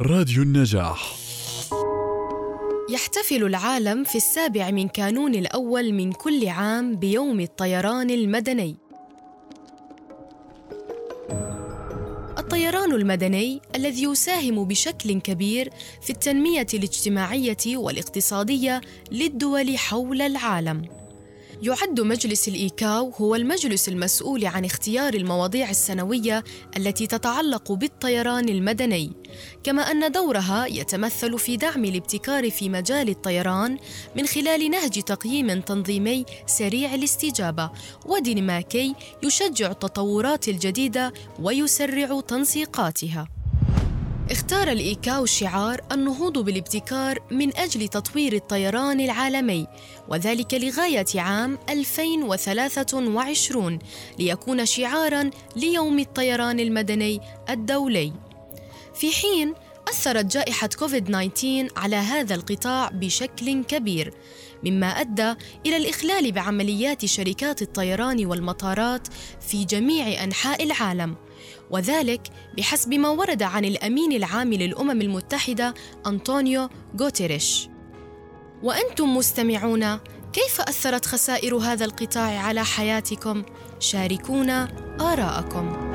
راديو النجاح يحتفل العالم في السابع من كانون الأول من كل عام بيوم الطيران المدني. الطيران المدني الذي يساهم بشكل كبير في التنمية الاجتماعية والاقتصادية للدول حول العالم. يعد مجلس الإيكاو هو المجلس المسؤول عن اختيار المواضيع السنوية التي تتعلق بالطيران المدني، كما أن دورها يتمثل في دعم الابتكار في مجال الطيران من خلال نهج تقييم تنظيمي سريع الاستجابة وديناميكي يشجع التطورات الجديدة ويسرع تنسيقاتها. اختار الإيكاو شعار النهوض بالابتكار من أجل تطوير الطيران العالمي وذلك لغاية عام 2023 ليكون شعاراً ليوم الطيران المدني الدولي. في حين أثرت جائحة كوفيد-19 على هذا القطاع بشكل كبير مما أدى إلى الإخلال بعمليات شركات الطيران والمطارات في جميع أنحاء العالم وذلك بحسب ما ورد عن الأمين العام للأمم المتحدة أنطونيو غوتيريش. وأنتم مستمعون كيف أثرت خسائر هذا القطاع على حياتكم؟ شاركونا آراءكم.